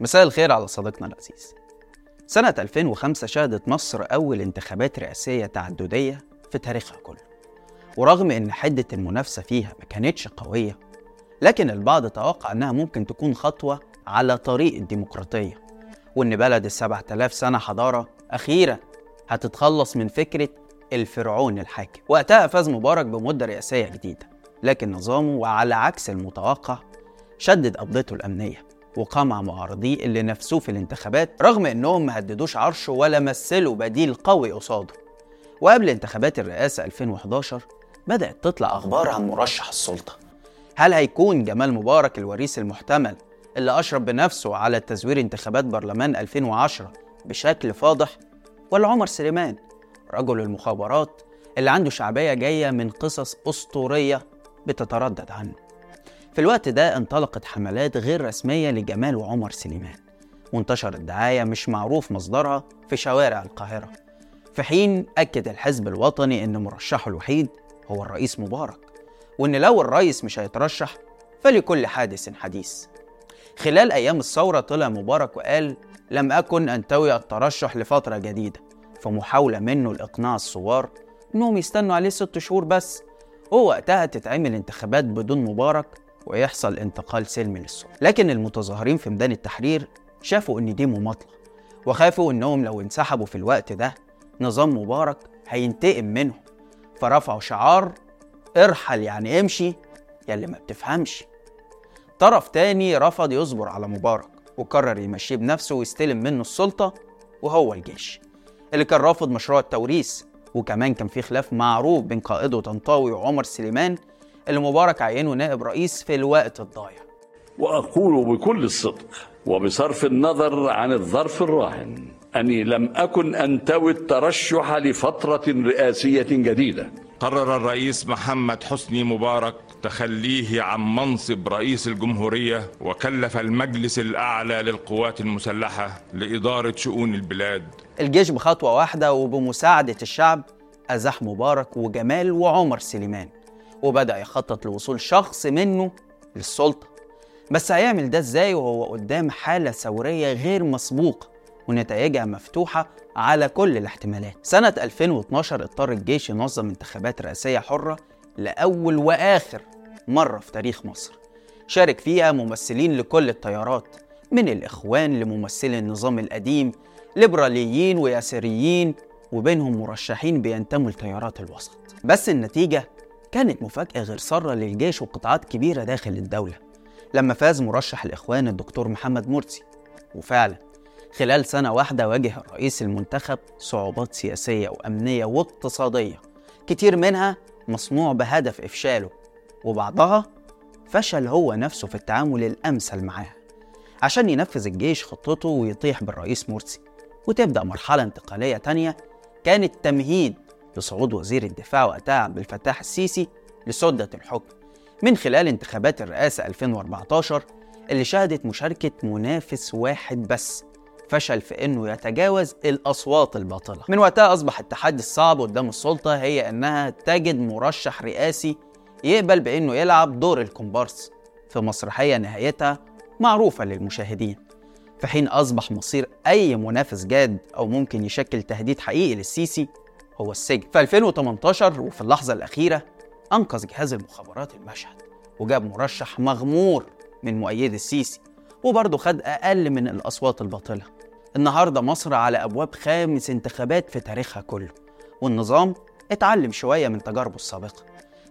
مساء الخير على صديقنا العزيز. سنة 2005 شهدت مصر أول انتخابات رئاسية تعددية في تاريخها كله ورغم إن حدة المنافسة فيها ما كانتش قوية لكن البعض توقع إنها ممكن تكون خطوة على طريق الديمقراطية وإن بلد السبعة آلاف سنة حضارة أخيرا هتتخلص من فكرة الفرعون الحاكم. وقتها فاز مبارك بمدة رئاسية جديدة لكن نظامه وعلى عكس المتوقع شدد قبضته الأمنية. وقمع معارضيه اللي نفسوه في الانتخابات رغم إنهم ما هددوش عرشه ولا مثلوا بديل قوي قصاده. وقبل انتخابات الرئاسة 2011 بدأت تطلع أخبار عن مرشح السلطة. هل هيكون جمال مبارك الوريث المحتمل اللي أشرف بنفسه على تزوير انتخابات برلمان 2010 بشكل فاضح؟ ولا عمر سليمان رجل المخابرات اللي عنده شعبية جاية من قصص أسطورية بتتردد عنه؟ في الوقت ده انطلقت حملات غير رسمية لجمال وعمر سليمان. وانتشرت دعاية مش معروف مصدرها في شوارع القاهرة. في حين أكد الحزب الوطني إن مرشحه الوحيد هو الرئيس مبارك وإن لو الرئيس مش هيترشح فلكل حادث حديث. خلال أيام الثورة طلع مبارك وقال لم أكن أنتوي الترشح لفترة جديدة في محاولة منه لإقناع الثوار إنهم يستنوا عليه ست شهور بس. ووقتها تتعمل انتخابات بدون مبارك ويحصل انتقال سلمي للسلطة لكن المتظاهرين في ميدان التحرير شافوا إن دي مماطلة وخافوا إنهم لو انسحبوا في الوقت ده نظام مبارك هينتقم منهم. فرفعوا شعار ارحل يعني امشي يا اللي ما بتفهمش. طرف تاني رفض يصبر على مبارك وقرر يمشيه بنفسه ويستلم منه السلطة وهو الجيش. اللي كان رافض مشروع التوريث وكمان كان في خلاف معروف بين قائده طنطاوي وعمر سليمان اللي مبارك عينه نائب رئيس في الوقت الضايع. وأقول بكل الصدق وبصرف النظر عن الظرف الراهن أني لم أكن أنتوي الترشح لفترة رئاسية جديدة. قرر الرئيس محمد حسني مبارك تخليه عن منصب رئيس الجمهورية وكلف المجلس الأعلى للقوات المسلحة لإدارة شؤون البلاد. الجيش بخطوة واحدة وبمساعدة الشعب أزاح مبارك وجمال وعمر سليمان. وبدأ يخطط لوصول شخص منه للسلطة. بس هيعمل ده إزاي وهو قدام حالة ثورية غير مسبوقة ونتائجها مفتوحة على كل الاحتمالات؟ سنة 2012 اضطر الجيش ينظم انتخابات رئاسية حرة لأول وآخر مرة في تاريخ مصر. شارك فيها ممثلين لكل التيارات من الإخوان لممثلي النظام القديم ليبراليين ويساريين وبينهم مرشحين بينتموا لتيارات الوسط. بس النتيجة كانت مفاجأة غير سارة للجيش وقطاعات كبيرة داخل الدولة. لما فاز مرشح الإخوان الدكتور محمد مرسي. وفعلا خلال سنة واحدة واجه الرئيس المنتخب صعوبات سياسية وأمنية واقتصادية. كتير منها مصنوع بهدف إفشاله. وبعضها فشل هو نفسه في التعامل الأمثل معاها عشان ينفذ الجيش خطته ويطيح بالرئيس مرسي. وتبدأ مرحلة انتقالية تانية كانت تمهيد لصعود وزير الدفاع وقتها عبد الفتاح السيسي لسدة الحكم. من خلال انتخابات الرئاسة 2014 اللي شهدت مشاركة منافس واحد بس فشل في إنه يتجاوز الأصوات الباطلة. من وقتها أصبح التحدي الصعب قدام السلطة هي إنها تجد مرشح رئاسي يقبل بإنه يلعب دور الكومبارس في مسرحية نهايتها معروفة للمشاهدين. في حين أصبح مصير أي منافس جاد أو ممكن يشكل تهديد حقيقي للسيسي هو السجن. في 2018 وفي اللحظة الأخيرة أنقذ جهاز المخابرات المشهد وجاب مرشح مغمور من مؤيدي السيسي وبرضه خد أقل من الأصوات الباطلة. النهاردة مصر على أبواب خامس انتخابات في تاريخها كله والنظام اتعلم شوية من تجاربه السابقة.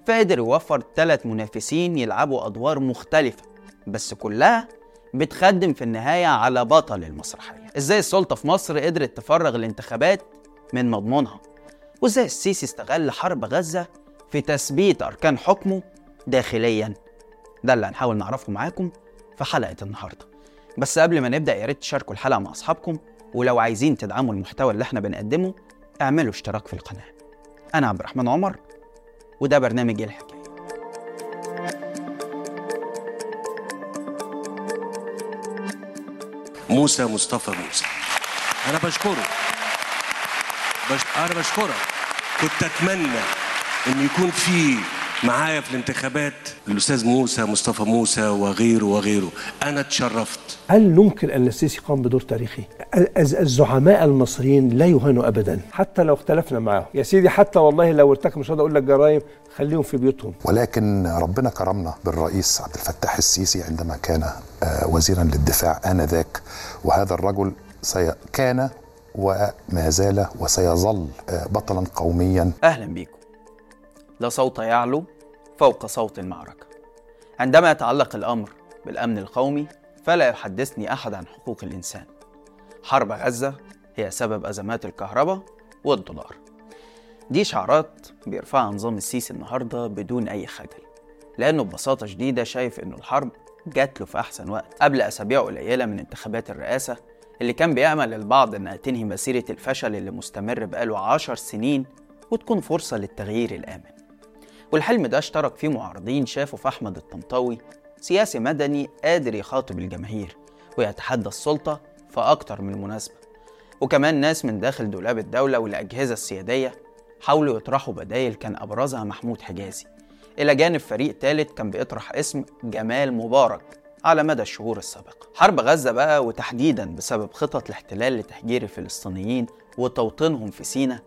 فقدر يوفر ثلاث منافسين يلعبوا أدوار مختلفة بس كلها بتخدم في النهاية على بطل المسرحية. إزاي السلطة في مصر قدرت تفرغ الانتخابات من مضمونها؟ وازاي السيسي استغل حرب غزة في تثبيت أركان حكمه داخليا. ده اللي هنحاول نعرفه معاكم في حلقة النهاردة. بس قبل ما نبدأ يا ريت تشاركوا الحلقة مع أصحابكم ولو عايزين تدعموا المحتوى اللي إحنا بنقدمه اعملوا اشتراك في القناة. أنا عبد الرحمن عمر وده برنامج الحكاية؟ موسى مصطفى موسى. أنا بشكره. بش... أنا بشكرك. كنت أتمنى إن يكون في معايا في الانتخابات الأستاذ موسى مصطفى موسى وغيره وغيره. أنا اتشرفت. هل ننكر أن السيسي قام بدور تاريخي؟ الز- الزعماء المصريين لا يهانوا ابدا. حتى لو اختلفنا معاهم، يا سيدي حتى والله لو ارتكبوا مش هقدر أقول لك جرائم خليهم في بيوتهم. ولكن ربنا كرمنا بالرئيس عبد الفتاح السيسي عندما كان آه، وزيرا للدفاع آنذاك. وهذا الرجل كان وما زال وسيظل آه، بطلا قوميا. أهلا بيكم. لا صوت يعلو فوق صوت المعركة. عندما يتعلق الأمر بالأمن القومي فلا يحدثني أحد عن حقوق الإنسان. حرب غزة هي سبب أزمات الكهرباء والدولار. دي شعارات بيرفعها نظام السيسي النهاردة بدون أي خجل لأنه ببساطة شديدة شايف إنه الحرب جات له في أحسن وقت. قبل أسابيع قليلة من انتخابات الرئاسة اللي كان بيأمل البعض إنها تنهي مسيرة الفشل اللي مستمر بقاله عشر سنين وتكون فرصة للتغيير الآمن. والحلم ده اشترك فيه معارضين شافوا في أحمد الطنطاوي سياسي مدني قادر يخاطب الجماهير ويتحدى السلطة في أكتر من مناسبة. وكمان ناس من داخل دولاب الدولة والأجهزة السيادية حاولوا يطرحوا بدايل كان أبرزها محمود حجازي. إلى جانب فريق تالت كان بيطرح اسم جمال مبارك. على مدى الشهور السابقة. حرب غزة بقى وتحديدا بسبب خطط الاحتلال لتهجير الفلسطينيين وتوطينهم في سيناء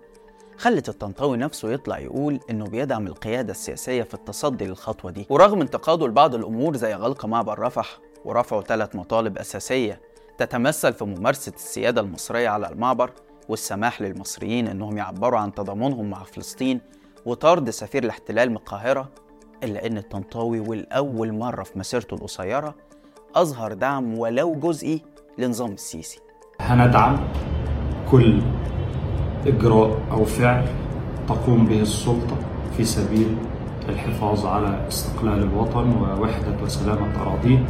خلت الطنطاوي نفسه يطلع يقول إنه بيدعم القيادة السياسية في التصدي للخطوة دي. ورغم انتقاده لبعض الأمور زي غلق معبر رفح ورفعه ثلاث مطالب أساسية تتمثل في ممارسة السيادة المصرية على المعبر والسماح للمصريين إنهم يعبروا عن تضامنهم مع فلسطين وطرد سفير الاحتلال من القاهرة إلا إن الطنطاوي والأول مرة في مسيرته القصيرة أظهر دعم ولو جزئي لنظام السيسي. هندعم كل إجراء أو فعل تقوم به السلطة في سبيل الحفاظ على استقلال الوطن ووحدة وسلامة أراضيه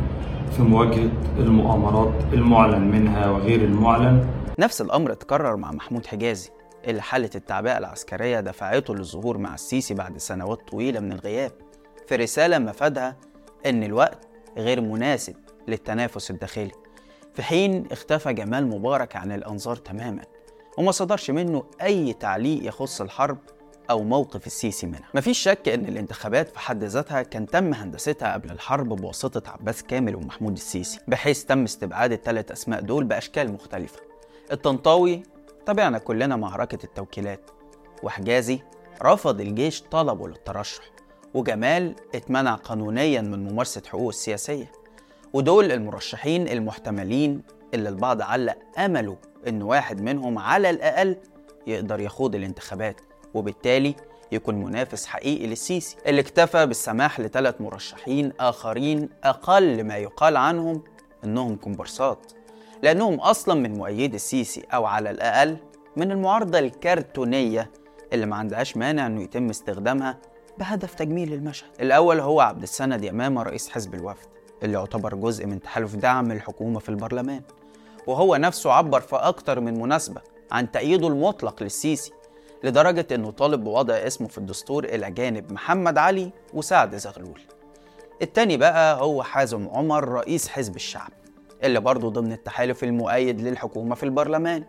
في مواجهة المؤامرات المعلن منها وغير المعلن. نفس الأمر اتكرر مع محمود حجازي اللي حالة التعبئة العسكرية دفعته للظهور مع السيسي بعد سنوات طويلة من الغياب. في رسالة مفادها إن الوقت غير مناسب للتنافس الداخلي. في حين اختفى جمال مبارك عن الأنظار تماما وما صدرش منه أي تعليق يخص الحرب أو موقف السيسي منها. مفيش شك إن الانتخابات في حد ذاتها كان تم هندستها قبل الحرب بواسطة عباس كامل ومحمود السيسي بحيث تم استبعاد الثلاث أسماء دول بأشكال مختلفة. الطنطاوي تابعنا كلنا معركة التوكيلات وحجازي رفض الجيش طلبه للترشح. وجمال اتمنع قانونيا من ممارسة حقوقه السياسية. ودول المرشحين المحتملين اللي البعض علق أمله إن واحد منهم على الأقل يقدر يخوض الانتخابات وبالتالي يكون منافس حقيقي للسيسي اللي اكتفى بالسماح لثلاث مرشحين آخرين أقل ما يقال عنهم إنهم كومبارسات لأنهم أصلا من مؤيدي السيسي أو على الأقل من المعارضة الكرتونية اللي ما عندهاش مانع إنه يتم استخدامها بهدف تجميل المشهد. الأول هو عبد السند يمامة رئيس حزب الوفد اللي يعتبر جزء من تحالف دعم الحكومة في البرلمان. وهو نفسه عبر في أكتر من مناسبة عن تأييده المطلق للسيسي لدرجة إنه طالب بوضع اسمه في الدستور إلى جانب محمد علي وسعد زغلول. التاني بقى هو حازم عمر رئيس حزب الشعب اللي برضه ضمن التحالف المؤيد للحكومة في البرلمان.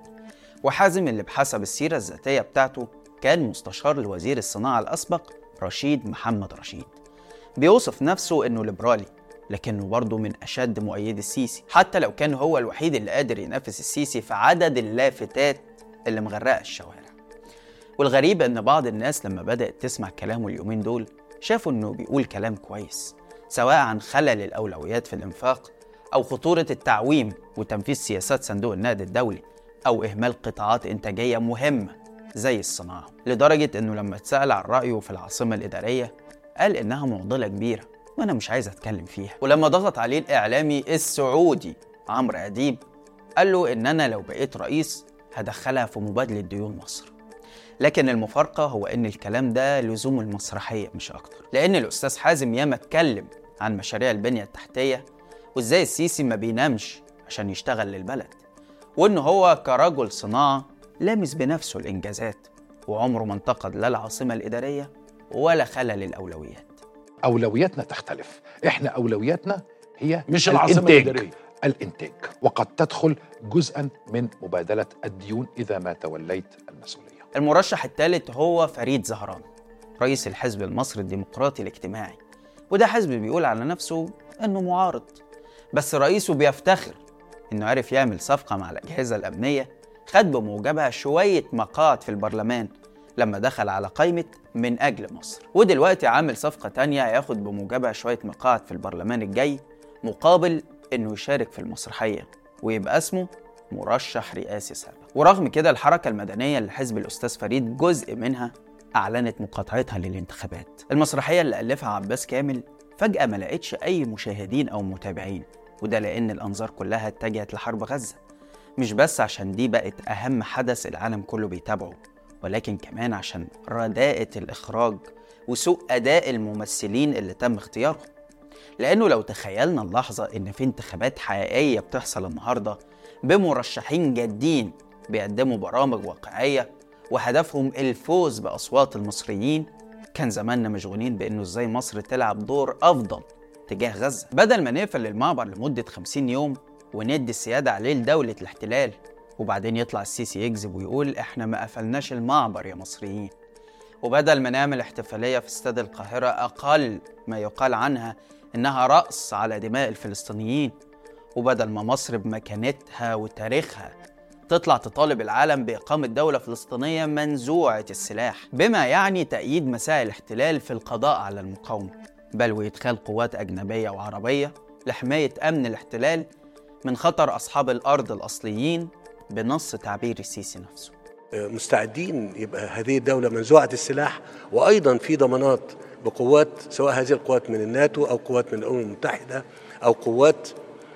وحازم اللي بحسب السيرة الذاتية بتاعته كان مستشار لوزير الصناعة الأسبق رشيد محمد رشيد. بيوصف نفسه إنه ليبرالي لكنه برضه من أشد مؤيدي السيسي حتى لو كان هو الوحيد اللي قادر ينافس السيسي في عدد اللافتات اللي مغرقة الشوارع. والغريب إن بعض الناس لما بدأت تسمع كلامه اليومين دول شافوا إنه بيقول كلام كويس سواء عن خلل الأولويات في الإنفاق أو خطورة التعويم وتنفيذ سياسات صندوق النقد الدولي أو إهمال قطاعات إنتاجية مهمة. زي الصناعة لدرجة إنه لما اتسأل عن رأيه في العاصمة الإدارية قال إنها معضلة كبيرة وأنا مش عايز أتكلم فيها. ولما ضغط عليه الإعلامي السعودي عمرو أديب قال له إن أنا لو بقيت رئيس هدخلها في مبادلة ديون مصر. لكن المفارقة هو إن الكلام ده لزوم المسرحية مش أكتر. لأن الأستاذ حازم ياما اتكلم عن مشاريع البنية التحتية وإزاي السيسي ما بينامش عشان يشتغل للبلد وإن هو كرجل صناعة لامس بنفسه الإنجازات وعمره ما انتقد لا العاصمة الإدارية ولا خلل الأولويات. أولوياتنا تختلف. إحنا أولوياتنا هي مش العاصمة الإنتاج. الإدارية. الإنتاج. وقد تدخل جزءا من مبادلة الديون إذا ما توليت المسؤولية. المرشح الثالث هو فريد زهران رئيس الحزب المصري الديمقراطي الاجتماعي. وده حزب بيقول على نفسه إنه معارض. بس رئيسه بيفتخر إنه عرف يعمل صفقة مع الأجهزة الأمنية خد بموجبها شوية مقاعد في البرلمان لما دخل على قائمة من أجل مصر. ودلوقتي عامل صفقة تانية هياخد بموجبها شوية مقاعد في البرلمان الجاي مقابل إنه يشارك في المسرحية ويبقى اسمه مرشح رئاسي سابق. ورغم كده الحركة المدنية اللي حزب الأستاذ فريد جزء منها أعلنت مقاطعتها للانتخابات. المسرحية اللي ألفها عباس كامل فجأة ما لقيتش أي مشاهدين أو متابعين وده لأن الأنظار كلها اتجهت لحرب غزة. مش بس عشان دي بقت أهم حدث العالم كله بيتابعه ولكن كمان عشان رداءة الإخراج وسوء أداء الممثلين اللي تم اختيارهم. لأنه لو تخيلنا اللحظة إن في انتخابات حقيقية بتحصل النهاردة بمرشحين جادين بيقدموا برامج واقعية وهدفهم الفوز بأصوات المصريين كان زماننا مشغولين بإنه إزاي مصر تلعب دور أفضل تجاه غزة. بدل ما نقفل المعبر لمدة 50 يوم وندي السيادة عليه لدولة الاحتلال. وبعدين يطلع السيسي يكذب ويقول إحنا ما قفلناش المعبر يا مصريين. وبدل ما نعمل احتفالية في استاد القاهرة أقل ما يقال عنها إنها رأس على دماء الفلسطينيين. وبدل ما مصر بمكانتها وتاريخها تطلع تطالب العالم بإقامة دولة فلسطينية منزوعة السلاح. بما يعني تأييد مساعي الاحتلال في القضاء على المقاومة. بل وإدخال قوات أجنبية وعربية لحماية أمن الاحتلال من خطر أصحاب الأرض الأصليين بنص تعبير السيسي نفسه. مستعدين يبقى هذه الدولة منزوعة السلاح وأيضا في ضمانات بقوات سواء هذه القوات من الناتو أو قوات من الأمم المتحدة أو قوات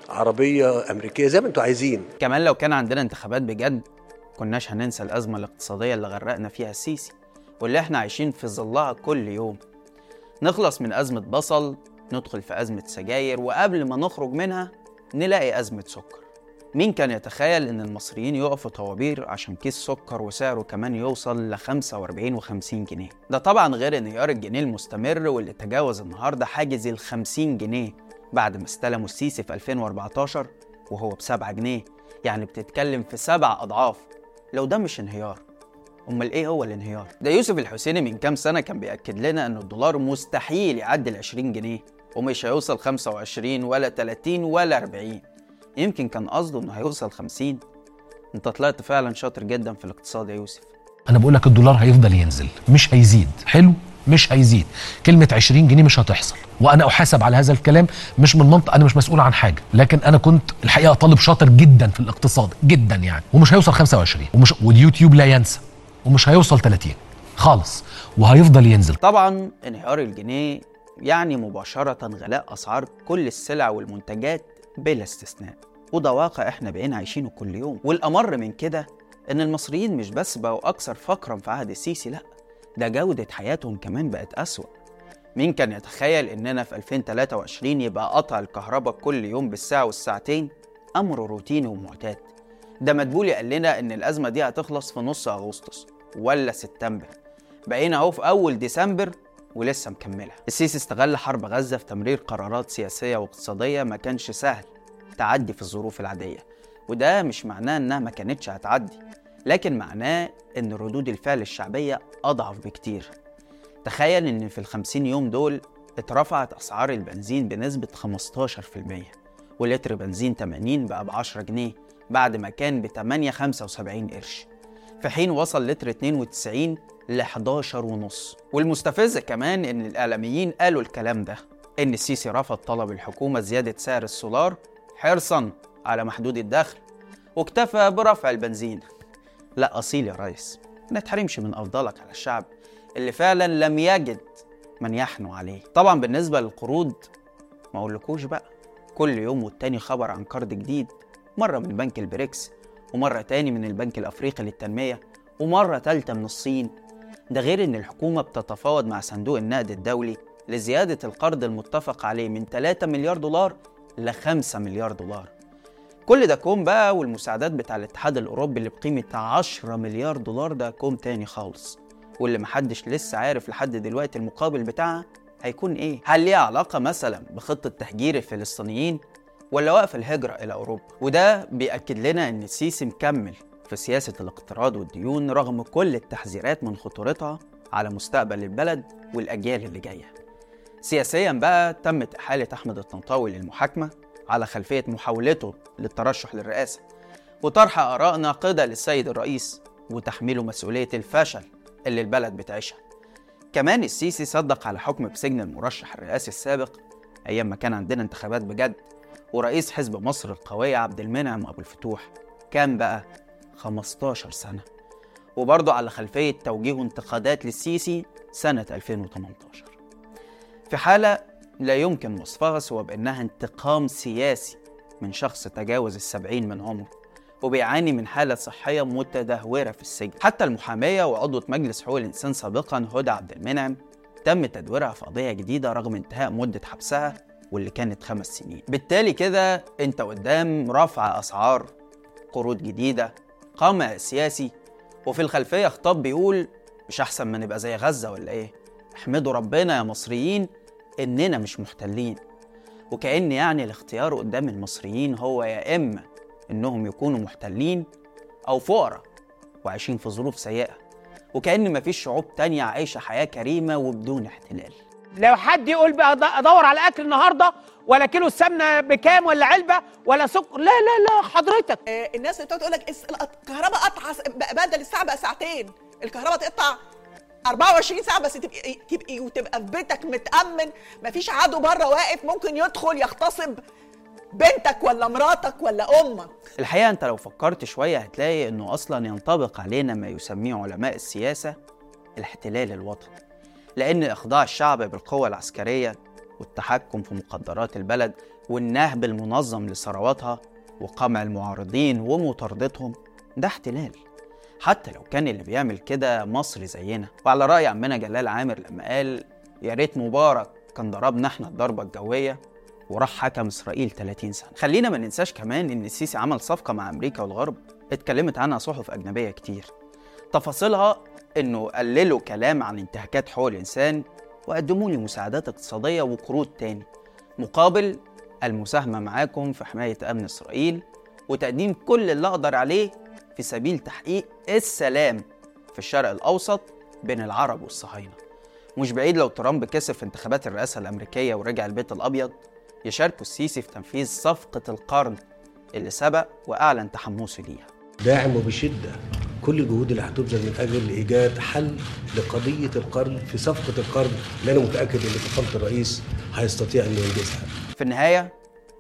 عربية أمريكية زي ما أنتم عايزين. كمان لو كان عندنا انتخابات بجد كناش هننسى الأزمة الاقتصادية اللي غرقنا فيها السيسي واللي إحنا عايشين في ظلها كل يوم. نخلص من أزمة بصل ندخل في أزمة سجاير وقبل ما نخرج منها نلاقي أزمة سكر. مين كان يتخيل إن المصريين يقفوا طوابير عشان كيس سكر وسعره كمان يوصل ل 45 و50 جنيه؟ ده طبعا غير انهيار الجنيه المستمر واللي تجاوز النهارده حاجز ال 50 جنيه بعد ما استلموا السيسي في 2014 وهو ب 7 جنيه. يعني بتتكلم في سبع أضعاف. لو ده مش انهيار أمال إيه هو الانهيار؟ ده يوسف الحسيني من كام سنة كان بيأكد لنا إن الدولار مستحيل يعدي ال 20 جنيه. ومش هيوصل 25 ولا 30 ولا 40 يمكن كان قصده إنه هيوصل 50 أنت طلعت فعلا شاطر جدا في الاقتصاد يا يوسف. أنا بقول لك الدولار هيفضل ينزل مش هيزيد. حلو؟ مش هيزيد. كلمة 20 جنيه مش هتحصل. وأنا أحاسب على هذا الكلام مش من منطق أنا مش مسؤول عن حاجة. لكن أنا كنت الحقيقة طالب شاطر جدا في الاقتصاد جدا يعني. ومش هيوصل 25 ومش واليوتيوب لا ينسى. ومش هيوصل 30 خالص. وهيفضل ينزل. طبعا انهيار الجنيه يعني مباشرة غلاء أسعار كل السلع والمنتجات بلا استثناء. وده واقع إحنا بقينا عايشينه كل يوم. والأمر من كده إن المصريين مش بس بقوا أكثر فقرا في عهد السيسي لأ ده جودة حياتهم كمان بقت أسوأ. مين كان يتخيل إننا في 2023 يبقى قطع الكهرباء كل يوم بالساعة والساعتين؟ أمر روتيني ومعتاد. ده مدبولي قال لنا إن الأزمة دي هتخلص في نص أغسطس ولا سبتمبر. بقينا أهو في أول ديسمبر ولسه مكملة. السيسي استغل حرب غزة في تمرير قرارات سياسية واقتصادية ما كانش سهل. تعدي في الظروف العادية. وده مش معناه إنها ما كانتش هتعدي لكن معناه إن ردود الفعل الشعبية أضعف بكتير. تخيل إن في الخمسين يوم دول اترفعت أسعار البنزين بنسبة 15% ولتر بنزين 80 بقى ب 10 جنيه بعد ما كان ب 8 75 قرش. في حين وصل لتر 92 ل 11 ونص. والمستفز كمان إن الإعلاميين قالوا الكلام ده إن السيسي رفض طلب الحكومة زيادة سعر السولار حرصا على محدود الدخل واكتفى برفع البنزين. لا أصيل يا ريس ما نتحرمش من أفضلك على الشعب اللي فعلا لم يجد من يحنو عليه. طبعا بالنسبة للقروض ما أقولكوش بقى. كل يوم والتاني خبر عن قرض جديد مرة من بنك البريكس ومرة تاني من البنك الأفريقي للتنمية ومرة تالتة من الصين. ده غير إن الحكومة بتتفاوض مع صندوق النقد الدولي لزيادة القرض المتفق عليه من 3 مليار دولار ل 5 مليار دولار. كل ده كوم بقى والمساعدات بتاع الاتحاد الأوروبي اللي بقيمة 10 مليار دولار ده كوم تاني خالص. واللي محدش لسه عارف لحد دلوقتي المقابل بتاعها هيكون إيه؟ هل ليها علاقة مثلا بخطة تهجير الفلسطينيين ولا وقف الهجرة إلى أوروبا؟ وده بيأكد لنا إن السيسي مكمل في سياسة الاقتراض والديون رغم كل التحذيرات من خطورتها على مستقبل البلد والأجيال اللي جاية. سياسيا بقى تمت إحالة أحمد الطنطاوي للمحاكمة على خلفية محاولته للترشح للرئاسة وطرح آراء ناقدة للسيد الرئيس وتحميله مسؤولية الفشل اللي البلد بتعيشها. كمان السيسي صدق على حكم بسجن المرشح الرئاسي السابق أيام ما كان عندنا انتخابات بجد ورئيس حزب مصر القوية عبد المنعم أبو الفتوح. كان بقى 15 سنة. وبرضه على خلفية توجيه انتقادات للسيسي سنة 2018 في حالة لا يمكن وصفها سوى بأنها انتقام سياسي من شخص تجاوز السبعين من عمره وبيعاني من حالة صحية متدهورة في السجن. حتى المحامية وعضوة مجلس حقوق الإنسان سابقا هدى عبد المنعم تم تدويرها في قضية جديدة رغم انتهاء مدة حبسها واللي كانت خمس سنين. بالتالي كده انت قدام رفع أسعار قروض جديدة قمع سياسي وفي الخلفية خطاب بيقول مش أحسن ما نبقى زي غزة ولا إيه؟ احمدوا ربنا يا مصريين إننا مش محتلين. وكأن يعني الاختيار قدام المصريين هو يا إما إنهم يكونوا محتلين أو فقراء وعايشين في ظروف سيئة وكأن مفيش شعوب تانية عايشة حياة كريمة وبدون احتلال. لو حد يقول بقى أدور على أكل النهارده ولا كيلو السمنة بكام ولا علبة ولا سكر؟ لا لا لا حضرتك. آه، الناس اللي بتقعد تقول لك الكهرباء قطعة بدل الساعة بقى ساعتين. الكهرباء تقطع 24 ساعة بس تبقي تبقي وتبقى في بيتك متأمن. مفيش عدو بره واقف ممكن يدخل يغتصب بنتك ولا مراتك ولا أمك. الحقيقة أنت لو فكرت شوية هتلاقي إنه أصلا ينطبق علينا ما يسميه علماء السياسة الاحتلال الوطني. لأن إخضاع الشعب بالقوة العسكرية والتحكم في مقدرات البلد والنهب المنظم لثرواتها وقمع المعارضين ومطاردتهم ده احتلال. حتى لو كان اللي بيعمل كده مصري زينا. وعلى رأي عمنا جلال عامر لما قال يا ريت مبارك كان ضربنا إحنا الضربة الجوية وراح حكم إسرائيل 30 سنة. خلينا ما ننساش كمان إن السيسي عمل صفقة مع أمريكا والغرب اتكلمت عنها صحف أجنبية كتير. تفاصيلها إنه قللوا كلام عن انتهاكات حقوق الإنسان وقدموا لي مساعدات اقتصادية وقروض تاني. مقابل المساهمة معاكم في حماية أمن إسرائيل وتقديم كل اللي أقدر عليه في سبيل تحقيق السلام في الشرق الأوسط بين العرب والصهاينة. مش بعيد لو ترامب كسب في انتخابات الرئاسة الأمريكية ورجع البيت الأبيض يشاركوا السيسي في تنفيذ صفقة القرن اللي سبق وأعلن تحمسه ليها. داعم وبشدة. كل الجهود اللي هتبذل من أجل إيجاد حل لقضية القرن في صفقة القرن اللي أنا متأكد إن فخامة الرئيس هيستطيع إنه ينجزها. في النهاية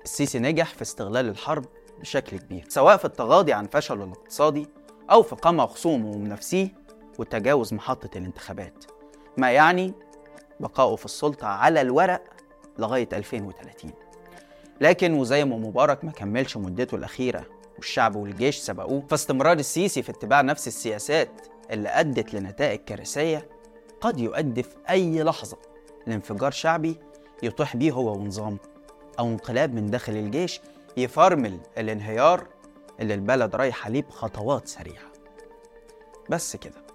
السيسي نجح في استغلال الحرب بشكل كبير سواء في التغاضي عن فشله الاقتصادي أو في قمع خصومه ومنافسيه وتجاوز محطة الانتخابات ما يعني بقائه في السلطة على الورق لغاية 2030 لكن وزي ما مبارك ما كملش مدته الأخيرة والشعب والجيش سبقوه فاستمرار السيسي في اتباع نفس السياسات اللي أدت لنتائج كارثية قد يؤدي في أي لحظة لانفجار شعبي يطيح بيه هو ونظامه أو انقلاب من داخل الجيش يفرمل الانهيار اللي البلد رايحة ليه بخطوات سريعة. بس كده.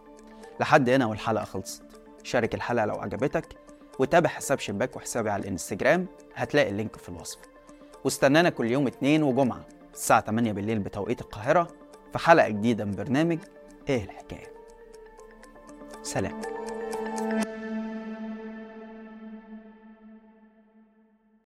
لحد هنا والحلقة خلصت. شارك الحلقة لو عجبتك وتابع حساب شباك وحسابي على الإنستجرام هتلاقي اللينك في الوصف. واستنانا كل يوم اتنين وجمعة. الساعة 8 بالليل بتوقيت القاهرة في حلقة جديدة من برنامج إيه الحكاية؟ سلام.